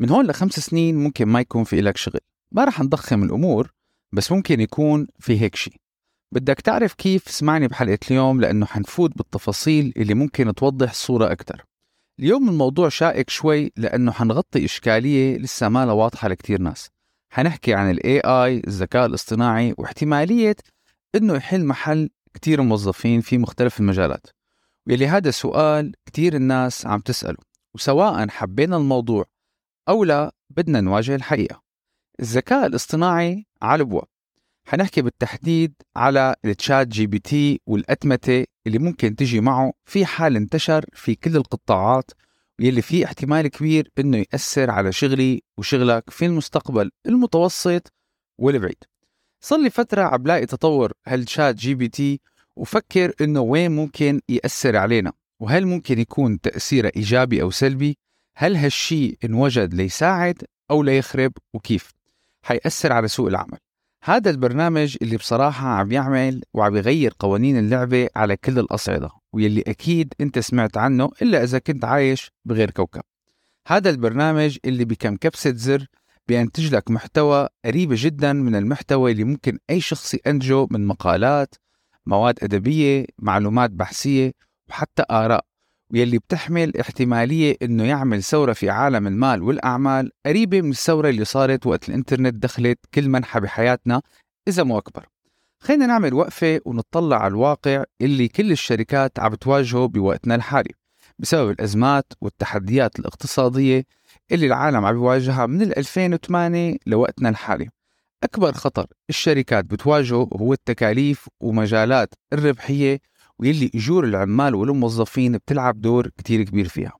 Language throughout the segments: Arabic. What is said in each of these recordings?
من هون لخمس سنين ممكن ما يكون في إلك شغل. ما رح نضخم الأمور بس ممكن يكون في هيك شيء بدك تعرف كيف؟ اسمعني بحلقة اليوم لأنه حنفوت بالتفاصيل اللي ممكن توضح الصورة أكثر اليوم الموضوع شائك شوي لأنه حنغطي إشكالية لسه ما واضحة لكتير ناس. حنحكي عن ال AI الذكاء الاصطناعي واحتمالية إنه يحل محل كتير موظفين في مختلف المجالات. واللي هذا سؤال كتير الناس عم تسأله. وسواء حبينا الموضوع أو لا بدنا نواجه الحقيقة. الذكاء الاصطناعي على الابواب حنحكي بالتحديد على ال ChatGPT والأتمتة اللي ممكن تجي معه في حال انتشر في كل القطاعات واللي فيه احتمال كبير إنه يأثر على شغلي وشغلك في المستقبل المتوسط والبعيد. صار لي فترة عم لاقي تطور هال ChatGPT وفكر إنه وين ممكن يأثر علينا وهل ممكن يكون تأثيره إيجابي أو سلبي؟ هل هالشي انوجد ليساعد أو ليخرب وكيف؟ حيأثر على سوق العمل. هذا البرنامج اللي بصراحة عم يعمل وعم يغير قوانين اللعبة على كل الأصعدة واللي أكيد أنت سمعت عنه إلا إذا كنت عايش بغير كوكب. هذا البرنامج اللي بكم كبسة زر بينتج لك محتوى قريبة جدا من المحتوى اللي ممكن أي شخص ينتجه من مقالات مواد أدبية معلومات بحثية وحتى آراء. واللي بتحمل احتمالية إنه يعمل ثورة في عالم المال والأعمال. قريبة من الثورة اللي صارت وقت الإنترنت دخلت كل منحى بحياتنا إذا مو أكبر. خلينا نعمل وقفة ونطلع على الواقع اللي كل الشركات عم بتواجهه بوقتنا الحالي بسبب الأزمات والتحديات الاقتصادية اللي العالم عم بيواجهها من 2008 لوقتنا الحالي. أكبر خطر الشركات بتواجهه هو التكاليف ومجالات الربحية واللي إجور العمال والموظفين بتلعب دور كتير كبير فيها.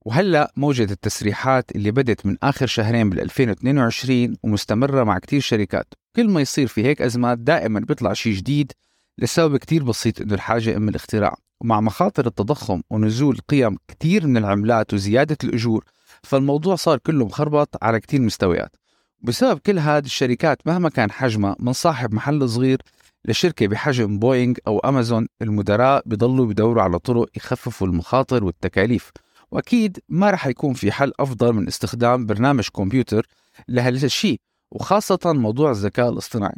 وهلأ موجة التسريحات اللي بدت من آخر شهرين بال 2022 ومستمرة مع كتير شركات. كل ما يصير في هيك أزمات دائما بيطلع شيء جديد لسبب كتير بسيط إنه الحاجة أم الاختراع. ومع مخاطر التضخم ونزول قيم كتير من العملات وزيادة الأجور فالموضوع صار كله مخربط على كتير مستويات. بسبب كل هذا الشركات مهما كان حجمها من صاحب محل صغير لشركة بحجم بوينغ أو أمازون المدراء بيضلوا بدوروا على طرق يخففوا المخاطر والتكاليف. وأكيد ما رح يكون في حل أفضل من استخدام برنامج كمبيوتر لهالشيء وخاصة موضوع الذكاء الاصطناعي.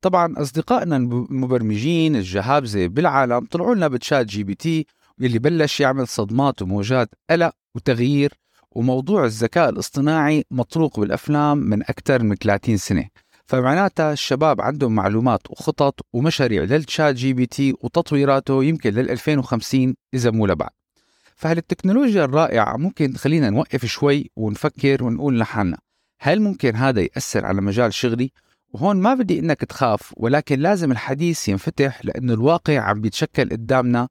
طبعا أصدقائنا المبرمجين الجهابزة بالعالم طلعوا لنا ب ChatGPT واللي بلش يعمل صدمات وموجات قلق وتغيير وموضوع الذكاء الاصطناعي مطروق بالأفلام من أكثر من 30 سنة. فمعناتها الشباب عندهم معلومات وخطط ومشاريع لل ChatGPT وتطويراته يمكن لل 2050 اذا مو لبعد فهالتكنولوجيا الرائعة ممكن تخلينا نوقف شوي ونفكر ونقول لحالنا هل ممكن هذا يأثر على مجال شغلي؟ وهون ما بدي إنك تخاف ولكن لازم الحديث ينفتح لأنه الواقع عم بيتشكل قدامنا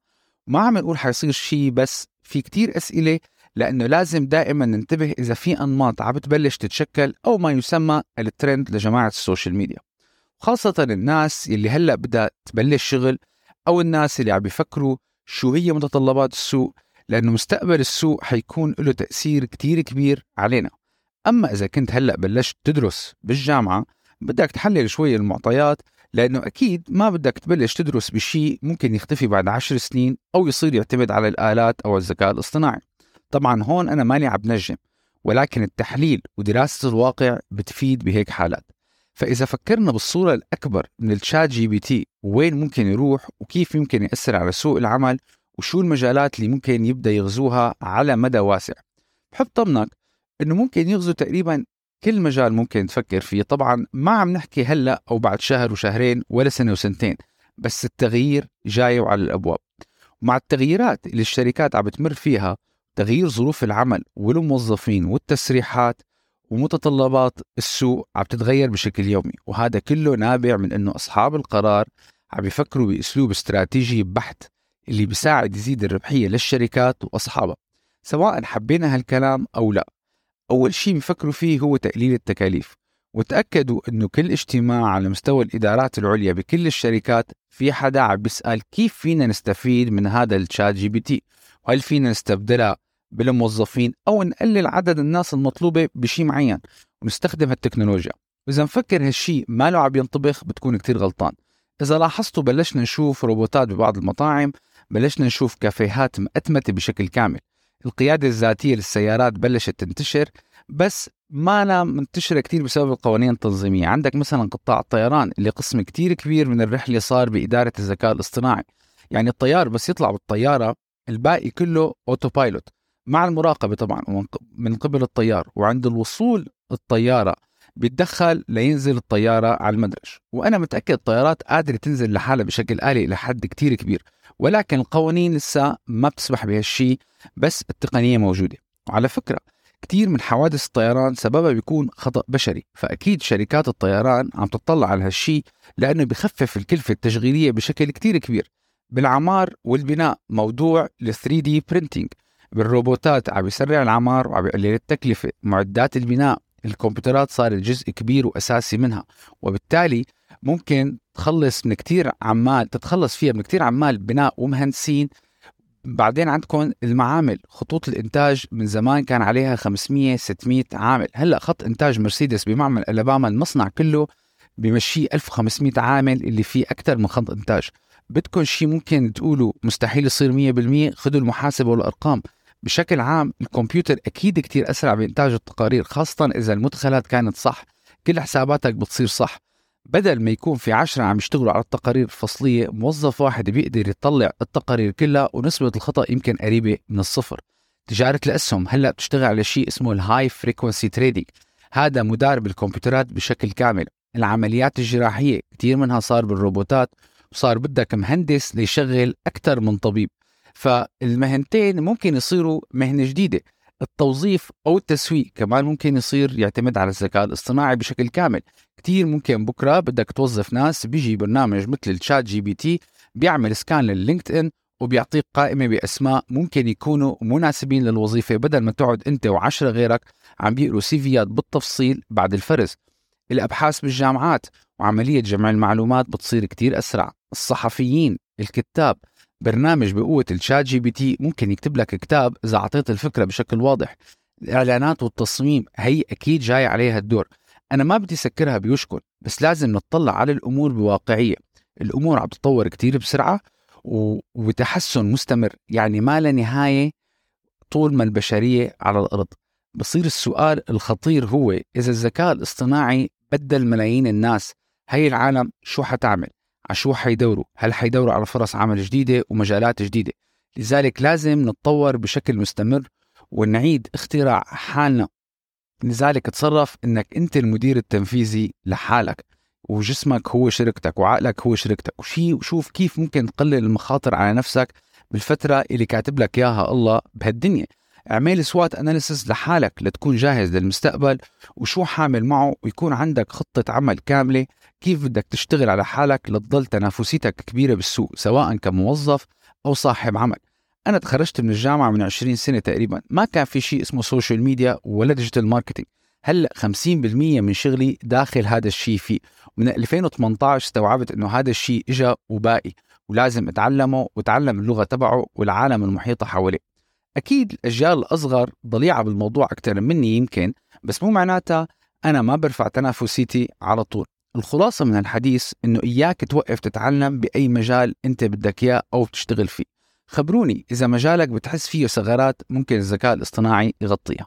وما عم نقول حيصير شيء بس في كتير أسئلة لأنه لازم دائما ننتبه إذا في أنماط عم بتبلش تتشكل أو ما يسمى الترند لجماعة ال social media خاصة الناس اللي هلأ بدها تبلش شغل أو الناس اللي عم بيفكروا شو هي متطلبات السوق لأنه مستقبل السوق حيكون له تأثير كتير كبير علينا. أما إذا كنت هلأ بلشت تدرس بالجامعة بدك تحلل شوي المعطيات لأنه أكيد ما بدك تبلش تدرس بشيء ممكن يختفي بعد عشر سنين أو يصير يعتمد على الآلات أو الذكاء الاصطناعي. طبعا هون أنا ماني عم بنجم ولكن التحليل ودراسة الواقع بتفيد بهيك حالات. فإذا فكرنا بالصورة الأكبر من ال ChatGPT وين ممكن يروح وكيف يمكن يأثر على سوق العمل وشو المجالات اللي ممكن يبدأ يغزوها على مدى واسع. بحب طمنك إنه ممكن يغزو تقريبا كل مجال ممكن تفكر فيه. طبعا ما عم نحكي هلأ أو بعد شهر وشهرين ولا سنة وسنتين بس التغيير جاي وعلى الأبواب. مع التغييرات اللي الشركات عم بتمر فيها تغيير ظروف العمل والموظفين والتسريحات ومتطلبات السوق عم تتغير بشكل يومي وهذا كله نابع من إنه أصحاب القرار عم يفكروا بأسلوب استراتيجي بحت اللي بيساعد يزيد الربحية للشركات وأصحابها سواء حبينا هالكلام أو لا. أول شيء بيفكروا فيه هو تقليل التكاليف وتأكدوا إنه كل اجتماع على مستوى الإدارات العليا بكل الشركات في حدا عم بيسأل كيف فينا نستفيد من هذا ال ChatGPT وهل فينا نستبدلها بالموظفين أو نقلل عدد الناس المطلوبة بشيء معين ونستخدم هالتكنولوجيا؟ واذا مفكر هالشيء ما له عم ينطبخ بتكون كتير غلطان. إذا لاحظتوا بلشنا نشوف روبوتات ببعض المطاعم بلشنا نشوف كافيهات مأتمتة بشكل كامل. القيادة الذاتية للسيارات بلشت تنتشر بس ما أنا منتشرة كتير بسبب القوانين التنظيمية. عندك مثلا قطاع الطيران اللي قسم كتير كبير من الرحلة صار بإدارة الذكاء الاصطناعي. يعني الطيار بس يطلع بالطيارة الباقي كله أوتو بايلوت مع المراقبة طبعا من قبل الطيار وعند الوصول الطيارة بيتدخل لينزل الطيارة على المدرج. وأنا متأكد الطيارات قادرة تنزل لحالها بشكل آلي إلى حد كتير كبير. ولكن القوانين لسه ما بتسمح بهالشيء بس التقنية موجودة. وعلى فكرة كتير من حوادث الطيران سببها بيكون خطأ بشري. فأكيد شركات الطيران عم تطلع على هالشيء لأنه بخفف الكلفة التشغيلية بشكل كتير كبير. بالعمار والبناء موضوع ال 3 دي برينتينج بالروبوتات عم يسرع العمار وعم يقلل التكلفة. معدات البناء الكمبيوترات صارت جزء كبير وأساسي منها. وبالتالي ممكن تخلص من كتير عمال تتخلص فيها من كتير عمال بناء ومهندسين. بعدين عندكم المعامل خطوط الإنتاج من زمان كان عليها 500 600 عامل. هلأ خط إنتاج مرسيدس بمعمل ألاباما المصنع كله بمشيه 1500 عامل اللي فيه أكثر من خط إنتاج. بدكم شيء ممكن تقولوا مستحيل يصير 100% خذوا المحاسبة والأرقام. بشكل عام الكمبيوتر أكيد كتير أسرع بإنتاج التقارير خاصة إذا المدخلات كانت صح كل حساباتك بتصير صح. بدل ما يكون في عشرة عم يشتغلوا على التقارير الفصلية موظف واحد بيقدر يطلع التقارير كلها ونسبة الخطأ يمكن قريبة من الصفر. تجارة الأسهم هلأ بتشتغل على شيء اسمه ال high frequency trading. هذا مدار بالكمبيوترات بشكل كامل. العمليات الجراحية كثير منها صار بالروبوتات وصار بدك مهندس ليشغل أكثر من طبيب. فالمهنتين ممكن يصيروا مهنة جديدة. التوظيف أو التسويق كمان ممكن يصير يعتمد على الذكاء الاصطناعي بشكل كامل. كتير ممكن بكرة بدك توظف ناس بيجي برنامج مثل ال ChatGPT بيعمل scan لل LinkedIn وبيعطيك قائمة بأسماء ممكن يكونوا مناسبين للوظيفة بدل ما تقعد أنت وعشرة غيرك عم بيقروا سيفيات بالتفصيل بعد الفرز. الأبحاث بالجامعات وعملية جمع المعلومات بتصير كتير أسرع. الصحفيين الكتاب برنامج بقوة ال ChatGPT ممكن يكتب لك كتاب إذا أعطيت الفكرة بشكل واضح. الإعلانات والتصميم هي أكيد جاي عليها الدور. أنا ما بدي سكرها بوشكم بس لازم نطلع على الأمور بواقعية. الأمور عم تتطور كتير بسرعة وبتحسن مستمر. يعني ما لا نهاية طول ما البشرية على الأرض. بصير السؤال الخطير هو إذا الذكاء الاصطناعي بدل ملايين الناس هي العالم شو حتعمل؟ على شو حيدوروا؟ هل حيدوروا على فرص عمل جديدة ومجالات جديدة؟ لذلك لازم نتطور بشكل مستمر ونعيد اختراع حالنا. لذلك تصرف إنك أنت المدير التنفيذي لحالك وجسمك هو شركتك وعقلك هو شركتك وشي وشوف كيف ممكن تقلل المخاطر على نفسك بالفترة اللي كاتب لك إياها الله بهالدنيا. اعمل سوات اناليسيس لحالك لتكون جاهز للمستقبل وشو حامل معه ويكون عندك خطة عمل كاملة كيف بدك تشتغل على حالك لتضل تنافسيتك كبيرة بالسوق سواء كموظف أو صاحب عمل. أنا تخرجت من الجامعة من 20 سنة تقريبا ما كان في شيء اسمه social media ولا digital marketing هلأ 50% من شغلي داخل هذا الشيء فيه. من 2018 استوعبت إنه هذا الشيء اجى وباقي ولازم أتعلمه وأتعلم اللغة تبعه والعالم المحيطة حواليه. أكيد الأجيال الأصغر ضليعة بالموضوع أكثر مني يمكن بس مو معناتها أنا ما برفع تنافسيتي على طول. الخلاصة من الحديث إنه إياك توقف تتعلم بأي مجال أنت بدك إياه أو تشتغل فيه. خبروني إذا مجالك بتحس فيه ثغرات ممكن الذكاء الاصطناعي يغطيها.